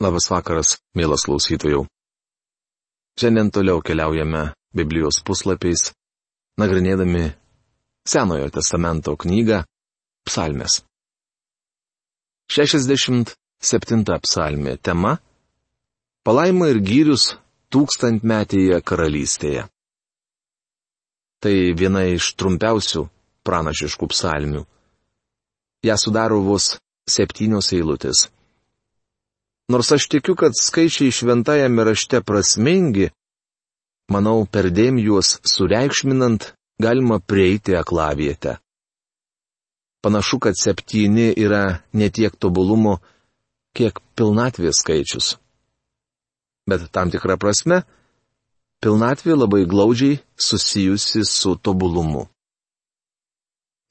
Labas vakaras, mielas klausytojų. Šiandien toliau keliaujame Biblijos puslapiais, nagrinėdami Senojo testamento knygą Psalmės. 67 psalmė tema - Palaima ir gyrius tūkstantmetėje karalystėje. Tai viena iš trumpiausių pranašiškų psalmių. Ja sudaro vos septynios eilutės. Nors aš tikiu, kad skaičiai šventajame rašte prasmingi, manau, perdėm juos sureikšminant galima prieiti aklavietę. Panašu, kad septyni yra ne tiek tobulumo, kiek pilnatvės skaičius. Bet tam tikrą prasme, pilnatvė labai glaudžiai susijusi su tobulumu.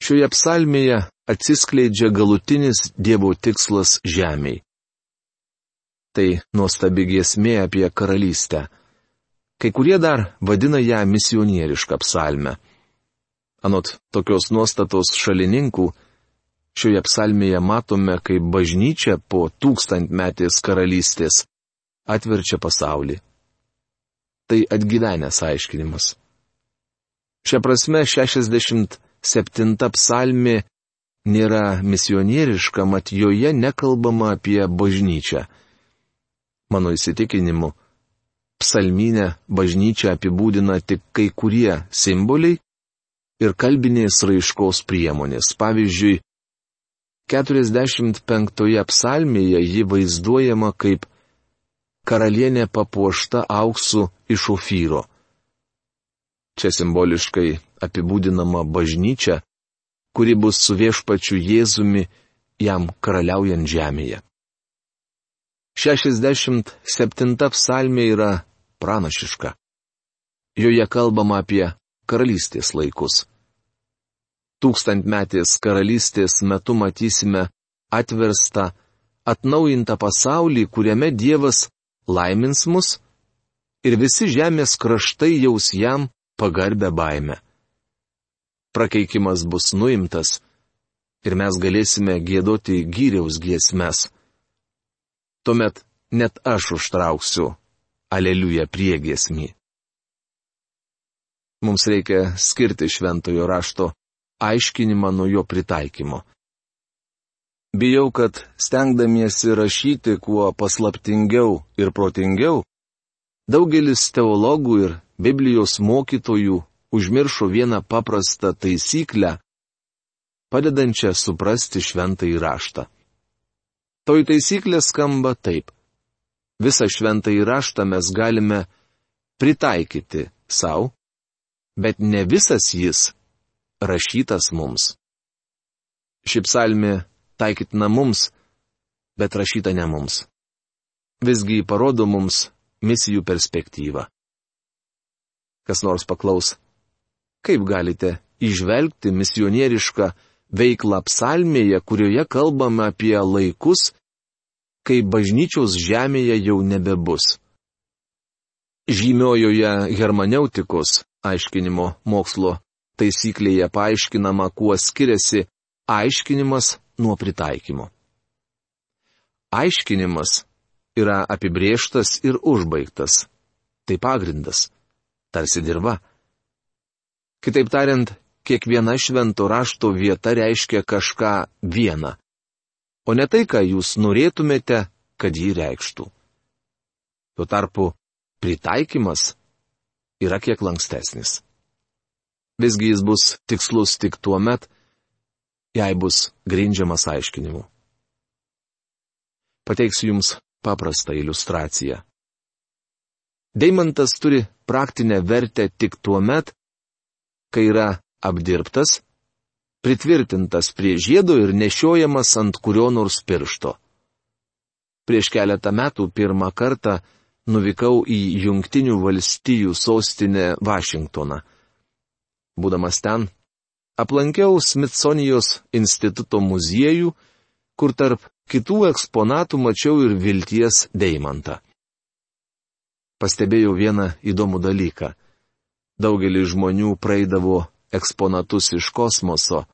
Šioje psalmėje atsiskleidžia galutinis Dievo tikslas žemėje. Tai nuostabi giesmė apie karalystę. Kai kurie dar vadina ją misionierišką psalmę. Anot tokios nuostatos šalininkų, šioje psalmėje matome, kaip bažnyčia po tūkstantmetės karalystės atverčia pasaulį. Tai atgyvenęs aiškinimas. Šia prasme 67 psalmė nėra misionieriška, mat joje nekalbama apie bažnyčią. Mano įsitikinimu, psalminę bažnyčią apibūdina tik kai kurie simboliai ir kalbinės raiškos priemonės. Pavyzdžiui, 45 psalmėje ji vaizduojama kaip karalienė papuošta auksu iš ofyro. Čia simboliškai apibūdinama bažnyčia, kuri bus su viešpačiu Jėzumi jam karaliaujant žemėje. 67 psalmė yra pranašiška. Joje kalbama apie karalystės laikus. Tūkstantmetės karalystės metu matysime atverstą, atnaujintą pasaulį, kuriame Dievas laimins mus ir visi žemės kraštai jaus jam pagarbę baimę. Prakeikimas bus nuimtas ir mes galėsime gėdoti gyriaus giesmes tuomet net aš užtrauksiu aleliuja priegesmį. Mums reikia skirti šventojo rašto aiškinimą nuo jo pritaikymo. Bijau, kad stengdamiesi rašyti kuo paslaptingiau ir protingiau, daugelis teologų ir Biblijos mokytojų užmiršo vieną paprastą taisyklę, padedančią suprasti šventąjį raštą. Toj taisyklė skamba taip. Visą šventą įraštą mes galime pritaikyti savo, bet ne visas jis rašytas mums. Ši psalmė taikytina mums, bet rašyta ne mums. Visgi parodo mums misijų perspektyvą. Kas nors paklaus, kaip galite išvelgti misionierišką veiklą psalmėje, kurioje kalbame apie laikus, kai bažnyčios žemėje jau nebebus. Žymiojoje hermaneutikos aiškinimo mokslo taisyklėje paaiškinama, kuo skiriasi aiškinimas nuo pritaikymo. Aiškinimas yra apibrieštas ir užbaigtas. Tai pagrindas. Tarsi dirba. Kitaip tariant, kiekviena švento rašto vieta reiškia kažką vieną o ne tai, ką jūs norėtumėte, kad jį reikštų. Tuo tarpu pritaikymas yra kiek lankstesnis. Visgi jis bus tikslus tik tuo met, jei bus grindžiamas aiškinimu. Pateiksiu Jums paprastą iliustraciją. Deimantas turi praktinę vertę tik tuo met, kai yra apdirbtas pritvirtintas prie žiedo ir nešiojamas ant kurio nors piršto. Prieš keletą metų pirmą kartą nuvykau į Junktinių valstijų sostinę Vašingtoną. Būdamas ten, aplankiau Smithsonijos instituto muziejų, kur tarp kitų eksponatų mačiau ir vilties deimantą. Pastebėjau vieną įdomų dalyką. Daugelis žmonių praeidavo eksponatus iš kosmoso,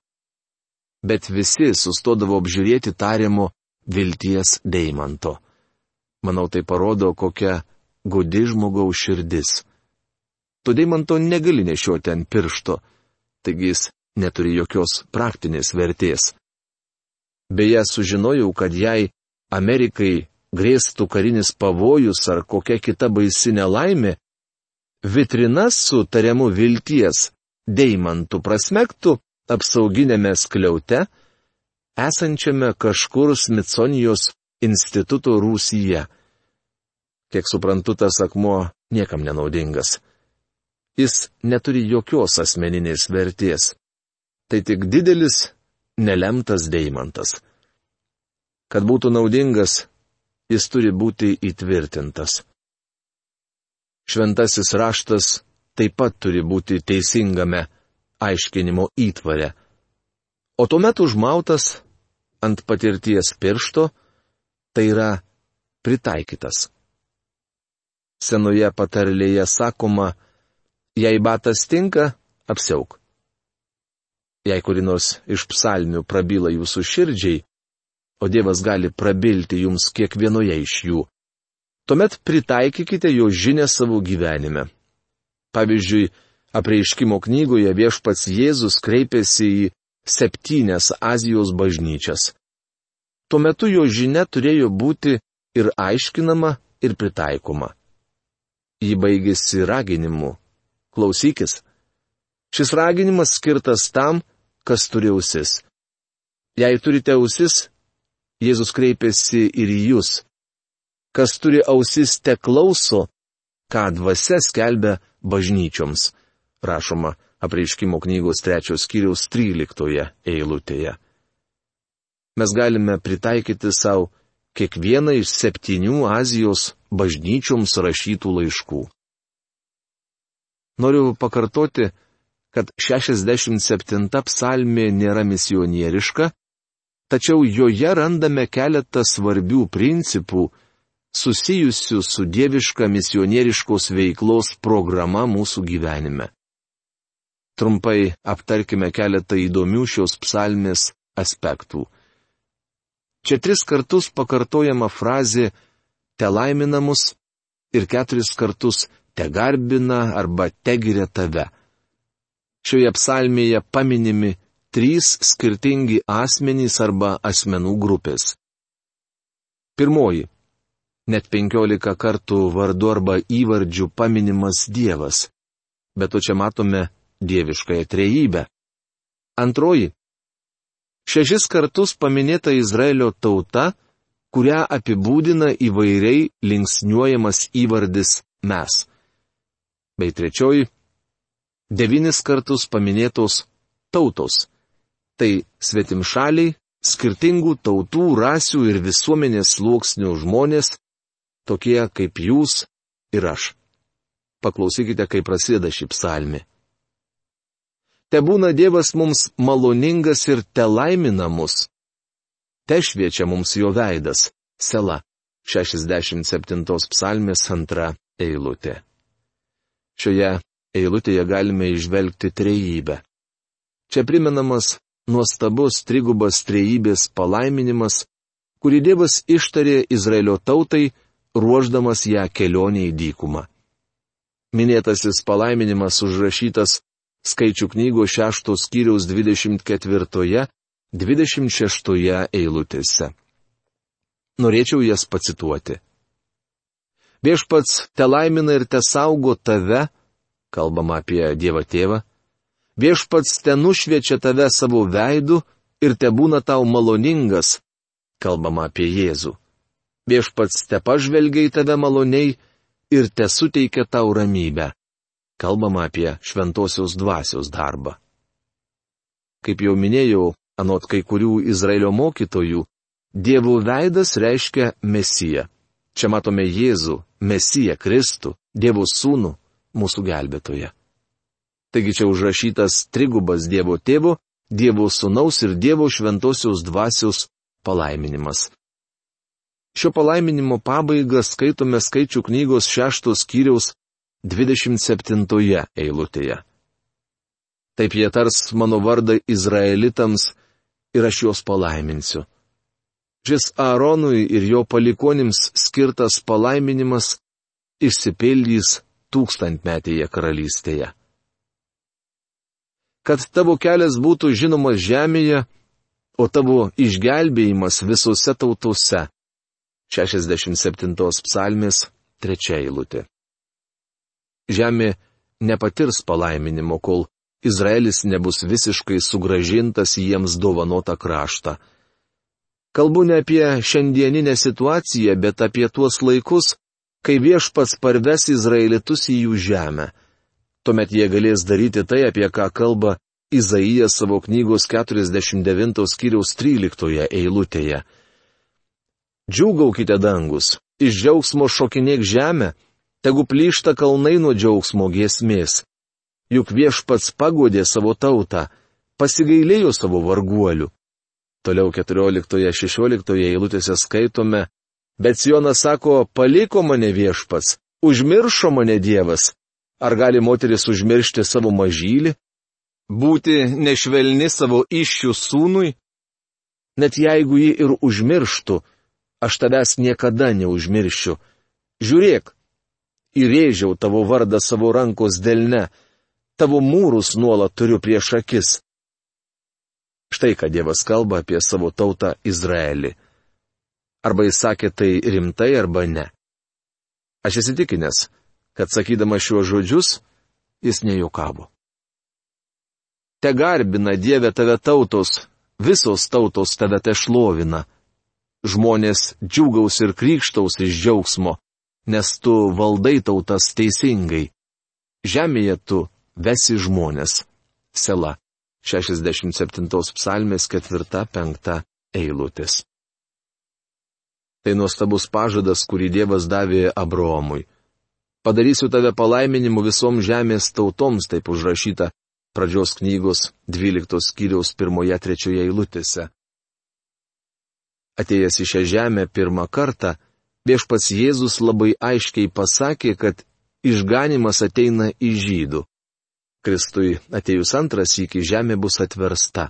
bet visi sustodavo apžiūrėti tariamo vilties deimanto. Manau, tai parodo, kokia gudi žmogaus širdis. Todėl man to negali nešioti ant piršto, taigi jis neturi jokios praktinės vertės. Beje, sužinojau, kad jei Amerikai grėstų karinis pavojus ar kokia kita baisi nelaimė, vitrinas su tariamu vilties deimantų prasmektų apsauginėme skliaute, esančiame kažkur Smitsonijos instituto Rūsyje. Kiek suprantu, tas akmuo niekam nenaudingas. Jis neturi jokios asmeninės vertės. Tai tik didelis, nelemtas deimantas. Kad būtų naudingas, jis turi būti įtvirtintas. Šventasis raštas taip pat turi būti teisingame aiškinimo įtvare. O tuomet užmautas ant patirties piršto, tai yra pritaikytas. Senoje patarlėje sakoma, jei batas tinka, apsiauk. Jei kuri nors iš psalmių prabyla jūsų širdžiai, o Dievas gali prabilti jums kiekvienoje iš jų, tuomet pritaikykite jo žinę savo gyvenime. Pavyzdžiui, apreiškimo knygoje viešpats Jėzus kreipėsi į septynias Azijos bažnyčias. Tuo metu jo žinia turėjo būti ir aiškinama, ir pritaikoma. Ji baigėsi raginimu. Klausykis. Šis raginimas skirtas tam, kas turi ausis. Jei turite ausis, Jėzus kreipėsi ir į jūs. Kas turi ausis te klauso, ką dvasia skelbia bažnyčioms. Rašoma apreiškimo knygos trečios skyriaus 13 eilutėje mes galime pritaikyti savo kiekvieną iš septynių Azijos bažnyčioms rašytų laiškų. Noriu pakartoti, kad 67 psalmė nėra misionieriška, tačiau joje randame keletą svarbių principų susijusių su dieviška misionieriškos veiklos programa mūsų gyvenime. Trumpai aptarkime keletą įdomių šios psalmės aspektų. Čia tris kartus pakartojama frazė te laiminamus ir keturis kartus te garbina arba te giria tave. Šioje psalmėje paminimi trys skirtingi asmenys arba asmenų grupės. Pirmoji. Net penkiolika kartų vardu arba įvardžių paminimas Dievas. Bet to čia matome dieviškąją trejybę. Antroji Šešis kartus paminėta Izraelio tauta, kurią apibūdina įvairiai linksniuojamas įvardis mes. Bei trečioji - devynis kartus paminėtos tautos. Tai svetimšaliai, skirtingų tautų, rasių ir visuomenės sluoksnių žmonės, tokie kaip jūs ir aš. Paklausykite, kaip prasideda ši psalmi. Te būna Dievas mums maloningas ir te laimina mus. Te šviečia mums jo veidas. Sela. 67 psalmės antra eilutė. Šioje eilutėje galime išvelgti trejybę. Čia primenamas nuostabus trigubas trejybės palaiminimas, kurį Dievas ištarė Izraelio tautai, ruoždamas ją kelionė į dykumą. Minėtasis palaiminimas užrašytas skaičių knygos šeštos skyriaus 24-26 eilutėse. Norėčiau jas pacituoti. Viešpats te laimina ir te saugo tave, kalbama apie Dievą Tėvą, viešpats te nušviečia tave savo veidu ir te būna tau maloningas, kalbama apie Jėzų. Viešpats te pažvelgia į tave maloniai ir te suteikia tau ramybę kalbama apie šventosios dvasios darbą. Kaip jau minėjau, anot kai kurių Izraelio mokytojų, Dievo veidas reiškia Mesiją. Čia matome Jėzų, Mesiją, Kristų, Dievo sūnų, mūsų gelbėtoje. Taigi čia užrašytas trigubas Dievo tėvo, Dievo sūnaus ir Dievo šventosios dvasios palaiminimas. Šio palaiminimo pabaigą skaitome skaičių knygos šeštos skyriaus 27 eilutėje. Taip jie tars mano vardą Izraelitams ir aš juos palaiminsiu. Šis Aaronui ir jo palikonims skirtas palaiminimas išsipildys tūkstantmetėje karalystėje. Kad tavo kelias būtų žinomas žemėje, o tavo išgelbėjimas visose tautose. 67 psalmės trečia eilutė. Žemė nepatirs palaiminimo, kol Izraelis nebus visiškai sugražintas į jiems dovanotą kraštą. Kalbu ne apie šiandieninę situaciją, bet apie tuos laikus, kai viešpats parves Izraelitus į jų žemę. Tuomet jie galės daryti tai, apie ką kalba Izaijas savo knygos 49 skyriaus 13 eilutėje. Džiūgaukite dangus, iš džiaugsmo šokinėk žemę, tegu plyšta kalnai nuo džiaugsmo giesmės. Juk viešpats pagodė savo tautą, pasigailėjo savo varguolių. Toliau 14-16 eilutėse skaitome, bet Jonas sako, paliko mane viešpats, užmiršo mane Dievas. Ar gali moteris užmiršti savo mažylį? Būti nešvelni savo iššių sūnui? Net jeigu jį ir užmirštų, aš tavęs niekada neužmiršiu. Žiūrėk, įrėžiau tavo vardą savo rankos delne, tavo mūrus nuolat turiu prieš akis. Štai ką Dievas kalba apie savo tautą Izraelį. Arba jis sakė tai rimtai arba ne. Aš įsitikinęs, kad sakydama šiuos žodžius, jis nejokavo. Te garbina Dieve tave tautos, visos tautos tave te šlovina. Žmonės džiugaus ir krikštaus iš džiaugsmo, nes tu valdai tautas teisingai. Žemėje tu vesi žmonės. Sela. 67 psalmės 4-5 eilutės. Tai nuostabus pažadas, kurį Dievas davė Abraomui. Padarysiu tave palaiminimu visom žemės tautoms, taip užrašyta pradžios knygos 12 skyriaus 1-3 eilutėse. Atėjęs į šią žemę pirmą kartą, viešpats Jėzus labai aiškiai pasakė, kad išganimas ateina iš žydų. Kristui atėjus antras iki žemė bus atversta.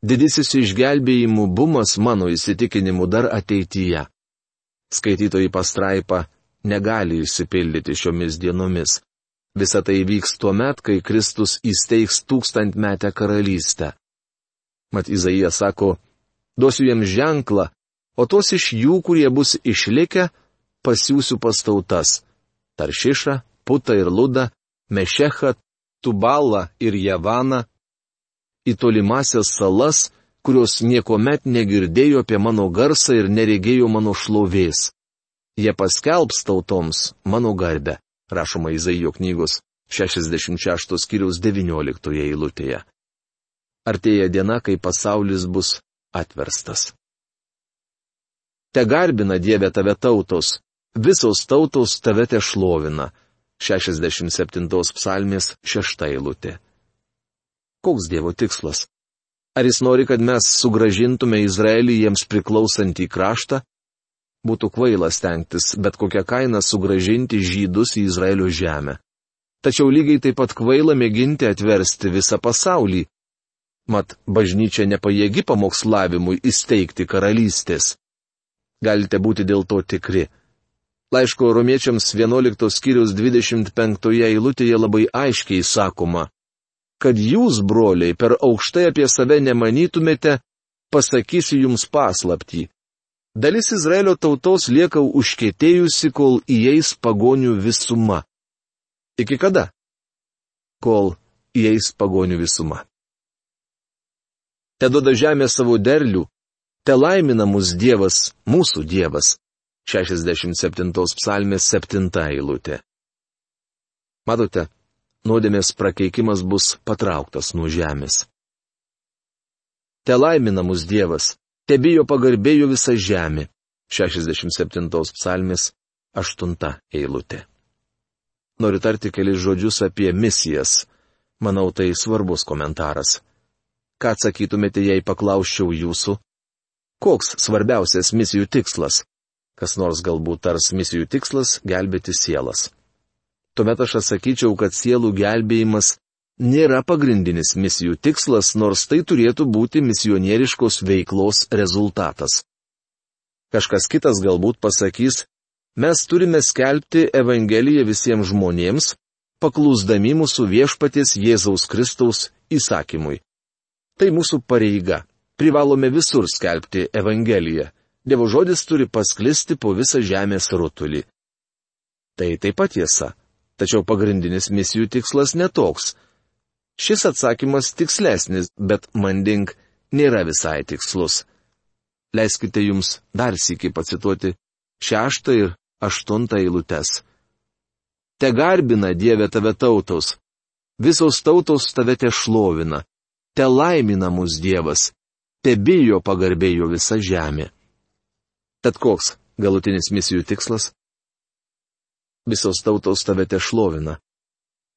Didysis išgelbėjimų bumas mano įsitikinimu dar ateityje. Skaitytojai pastraipa negali išsipildyti šiomis dienomis. Visa tai vyks tuo met, kai Kristus įsteigs tūkstantmetę karalystę. Mat Izaijas sako, duosiu jiems ženklą, o tos iš jų, kurie bus išlikę, pasiūsiu pastautas - Taršišą, Putą ir Ludą, Mešechą, Tubalą ir Javaną, į tolimasias salas, kurios niekuomet negirdėjo apie mano garsą ir neregėjo mano šlovės. Jie paskelbs tautoms mano garbę, rašoma Izaijo knygos 66 skyriaus 19 eilutėje. Artėja diena, kai pasaulis bus atverstas. Te garbina Dieve tave tautos, visos tautos tave te šlovina, 67 psalmės 6 eilutė. Koks Dievo tikslas? Ar jis nori, kad mes sugražintume Izraelį jiems priklausantį kraštą? Būtų kvaila stengtis bet kokią kainą sugražinti žydus į Izraelio žemę. Tačiau lygiai taip pat kvaila mėginti atversti visą pasaulį. Mat, bažnyčia nepajėgi pamokslavimui įsteigti karalystės. Galite būti dėl to tikri Laiško romiečiams 11 skyrius 25 eilutėje labai aiškiai sakoma, kad jūs, broliai, per aukštai apie save nemanytumėte, pasakysiu jums paslaptį. Dalis Izraelio tautos lieka užkėtėjusi, kol įeis pagonių visuma. Iki kada? Kol įeis pagonių visuma. Te duoda žemė savo derlių, te laimina mus Dievas, mūsų Dievas. 67 psalmės 7 eilutė. Matote, nuodėmės prakeikimas bus patrauktas nuo žemės. Te laimina mus Dievas, te bijo pagarbėjo visa žemė. 67 psalmės 8 eilutė. Noriu tarti kelis žodžius apie misijas. Manau, tai svarbus komentaras. Ką atsakytumėte, jei paklausčiau jūsų? Koks svarbiausias misijų tikslas? Kas nors galbūt tars misijų tikslas - gelbėti sielas. Tuomet aš atsakyčiau, kad sielų gelbėjimas nėra pagrindinis misijų tikslas, nors tai turėtų būti misionieriškos veiklos rezultatas. Kažkas kitas galbūt pasakys, mes turime skelbti Evangeliją visiems žmonėms, paklūsdami mūsų viešpatės Jėzaus Kristaus įsakymui. Tai mūsų pareiga. Privalome visur skelbti Evangeliją. Dievo žodis turi pasklisti po visą žemės rutulį. Tai taip pat tiesa. Tačiau pagrindinis misijų tikslas netoks. Šis atsakymas tikslesnis, bet manding nėra visai tikslus. Leiskite jums dar sėki pacituoti šeštą ir aštuntą eilutes. Te garbina Dieve tave tautos. Visos tautos tave te šlovina. Te laimina mus Dievas. Te bijo pagarbėjo visa žemė. Tad koks galutinis misijų tikslas? Visos tautos tave te šlovina.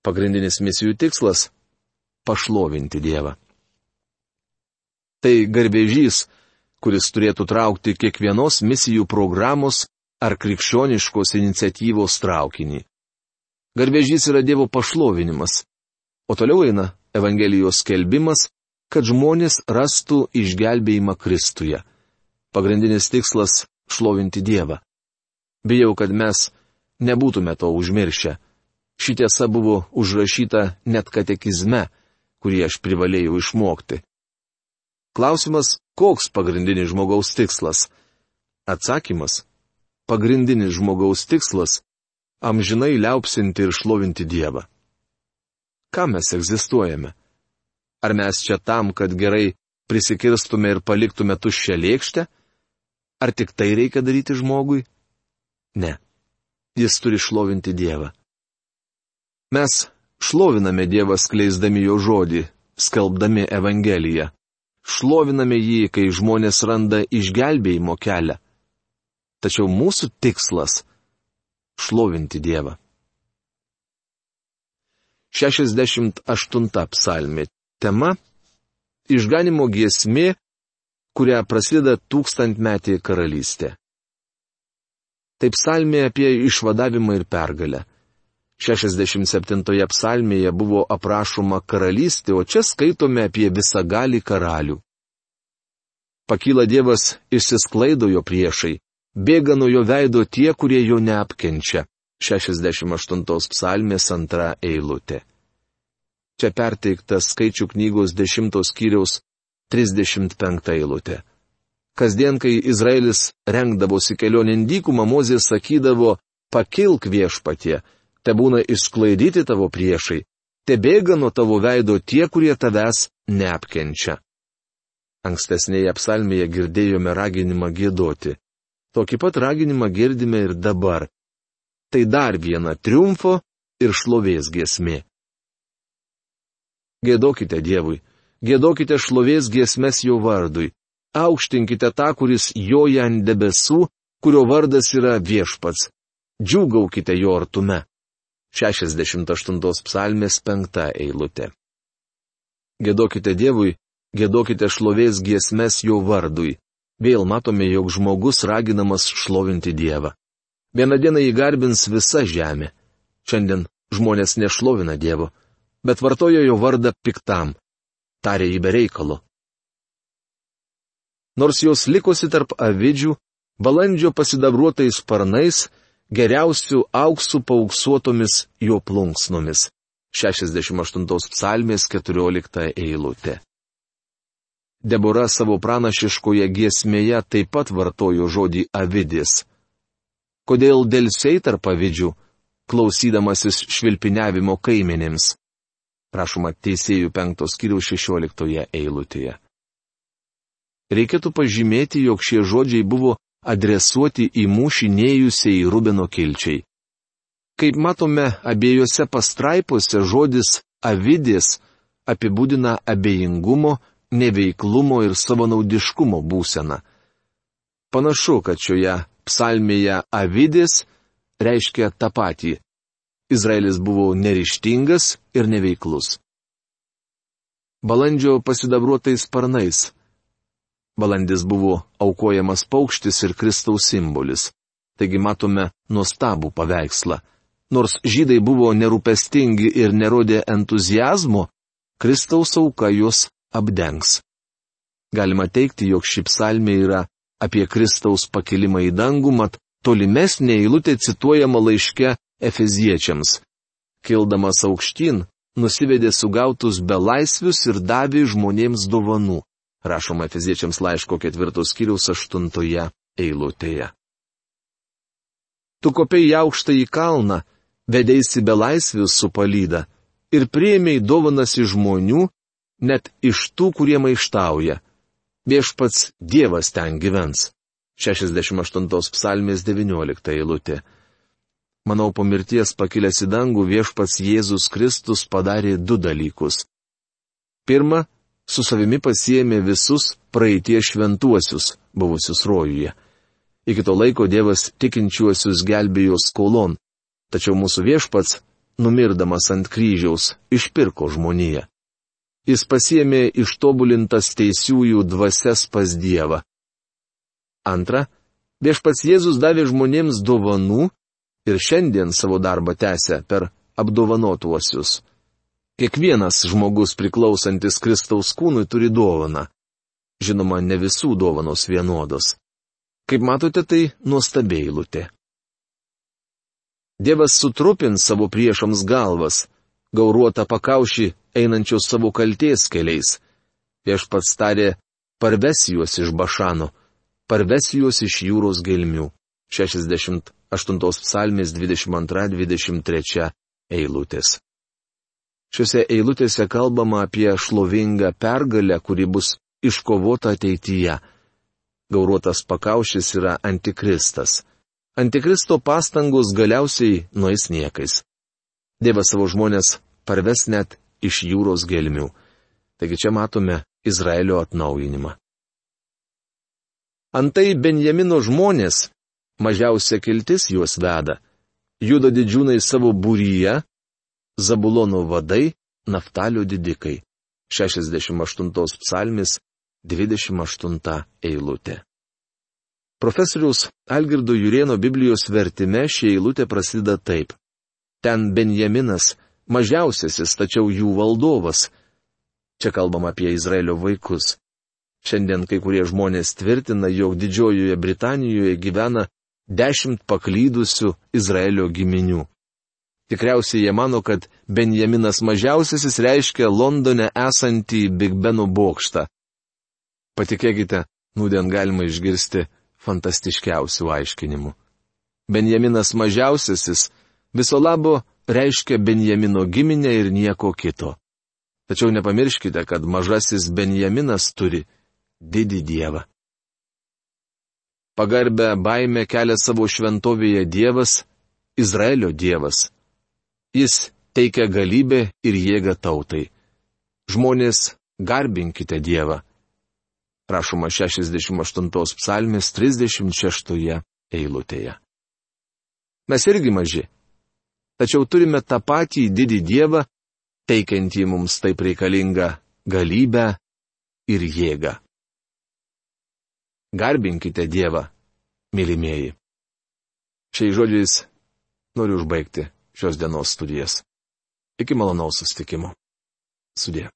Pagrindinis misijų tikslas - pašlovinti Dievą. Tai garbėžys, kuris turėtų traukti kiekvienos misijų programos ar krikščioniškos iniciatyvos traukinį. Garbėžys yra Dievo pašlovinimas. O toliau eina Evangelijos skelbimas, kad žmonės rastų išgelbėjimą Kristuje. Pagrindinis tikslas šlovinti Dievą. Bijau, kad mes nebūtume to užmiršę. Ši tiesa buvo užrašyta net katekizme, kurį aš privalėjau išmokti. Klausimas, koks pagrindinis žmogaus tikslas? Atsakymas - pagrindinis žmogaus tikslas - amžinai liaupsinti ir šlovinti Dievą. Kam mes egzistuojame? Ar mes čia tam, kad gerai prisikirstume ir paliktume tuščią lėkštę? Ar tik tai reikia daryti žmogui? Ne. Jis turi šlovinti Dievą. Mes šloviname Dievą skleisdami jo žodį, skelbdami Evangeliją. Šloviname jį, kai žmonės randa išgelbėjimo kelią. Tačiau mūsų tikslas - šlovinti Dievą. 68 psalmė tema - išganimo giesmė kuria prasideda tūkstantmetį karalystė. Taip psalmė apie išvadavimą ir pergalę. 67 psalmėje buvo aprašoma karalystė, o čia skaitome apie visagalį karalių. Pakyla Dievas, išsisklaido jo priešai, bėga nuo jo veido tie, kurie jo neapkenčia. 68 psalmės antra eilutė. Čia perteiktas skaičių knygos 10 skyriaus 35 eilutė. Kasdien, kai Izraelis rengdavosi kelionin dykumą, Mozė sakydavo, pakilk viešpatie, te būna išsklaidyti tavo priešai, te bėga nuo tavo veido tie, kurie tavęs neapkenčia. Ankstesnėje psalmėje girdėjome raginimą gėdoti. Tokį pat raginimą girdime ir dabar. Tai dar viena triumfo ir šlovės giesmė. Gėdokite Dievui gėdokite šlovės giesmes jo vardui, aukštinkite tą, kuris joja ant debesų, kurio vardas yra viešpats, džiūgaukite jo artume. 68 psalmės 5 eilutė. Gėdokite Dievui, gėdokite šlovės giesmes jo vardui. Vėl matome, jog žmogus raginamas šlovinti Dievą. Vieną dieną jį garbins visa žemė. Šiandien žmonės nešlovina Dievo, bet vartojo jo vardą piktam tarė jį bereikalu. Nors jos likosi tarp avidžių, balandžio pasidabruotais sparnais, geriausių auksų paauksuotomis jo plunksnomis. 68 psalmės 14 eilutė. Debora savo pranašiškoje giesmėje taip pat vartojo žodį avidis. Kodėl dėlsiai tarp avidžių, klausydamasis švilpiniavimo kaiminėms? Prašoma teisėjų penktos kiriaus šešioliktoje eilutėje. Reikėtų pažymėti, jog šie žodžiai buvo adresuoti į mūšį neėjusiai Rubino kilčiai. Kaip matome, abiejose pastraipose žodis avidės apibūdina abejingumo, neveiklumo ir savanaudiškumo būseną. Panašu, kad šioje psalmėje avidės reiškia tą patį Izraelis buvo nerištingas ir neveiklus. Balandžio pasidabruotais sparnais. Balandis buvo aukojamas paukštis ir Kristaus simbolis. Taigi matome nuostabų paveikslą. Nors žydai buvo nerūpestingi ir nerodė entuzijazmo, Kristaus auka juos apdengs. Galima teikti, jog ši psalmė yra apie Kristaus pakilimą į dangų, mat tolimesnė eilutė cituojama laiške Efeziečiams. Kildamas aukštyn, nusivedė sugautus belaisvius ir davė žmonėms dovanų. Rašoma Efeziečiams laiško ketvirtos kiriaus aštuntoje eilutėje. Tu kopiai aukštą į kalną, vedėsi belaisvius su palyda ir prieimiai dovanas iš žmonių, net iš tų, kurie maištauja. Viešpats Dievas ten gyvens. 68 psalmės 19 eilutė. Manau, po mirties pakilęs į dangų viešpats Jėzus Kristus padarė du dalykus. Pirma, su savimi pasiemė visus praeitie šventuosius, buvusius rojuje. Iki to laiko Dievas tikinčiuosius gelbėjo skolon, tačiau mūsų viešpats, numirdamas ant kryžiaus, išpirko žmoniją. Jis pasiemė ištobulintas teisiųjų dvasias pas Dievą. Antra, viešpats Jėzus davė žmonėms dovanų ir šiandien savo darbą tęsia per apdovanotuosius. Kiekvienas žmogus priklausantis Kristaus kūnui turi dovaną. Žinoma, ne visų dovanos vienodos. Kaip matote, tai nuostabiai lūtė. Dievas sutrupins savo priešams galvas, gauruotą pakaušį einančios savo kalties keliais. Viešpats tarė, parves juos iš Bašano, parves juos iš jūros gelmių. 68 psalmės 22-23 eilutės. Šiuose eilutėse kalbama apie šlovingą pergalę, kuri bus iškovota ateityje. Gauruotas pakaušis yra antikristas. Antikristo pastangos galiausiai nueis niekais. Dievas savo žmonės parves net iš jūros gelmių. Taigi čia matome Izraelio atnaujinimą. Antai Benjamino žmonės, mažiausia kiltis juos veda, juda didžiūnai savo būryje, Zabulono vadai, Naftalio didikai. 68 psalmis, 28 eilutė. Profesorius Algirdo Jurieno Biblijos vertime ši eilutė prasideda taip. Ten Benjaminas mažiausiasis, tačiau jų valdovas. Čia kalbam apie Izraelio vaikus. Šiandien kai kurie žmonės tvirtina, jog Didžiojoje Britanijoje gyvena dešimt paklydusių Izraelio giminių. Tikriausiai jie mano, kad Benjaminas mažiausiasis reiškia Londone esantį Big Beno bokštą. Patikėkite, nūdien galima išgirsti fantastiškiausių aiškinimų. Benjaminas mažiausiasis viso labo reiškia Benjamino giminę ir nieko kito. Tačiau nepamirškite, kad mažasis Benjaminas turi didį dievą. Pagarbę baimę kelia savo šventovėje Dievas, Izraelio Dievas. Jis teikia galybę ir jėgą tautai. Žmonės, garbinkite Dievą. Rašoma 68 psalmės 36 eilutėje. Mes irgi maži, tačiau turime tą patį didį Dievą, teikiantį mums taip reikalingą galybę ir jėgą. Garbinkite Dievą, mylimieji. Šiais žodžiais noriu užbaigti šios dienos studijas. Iki malonaus sustikimo. Sudė.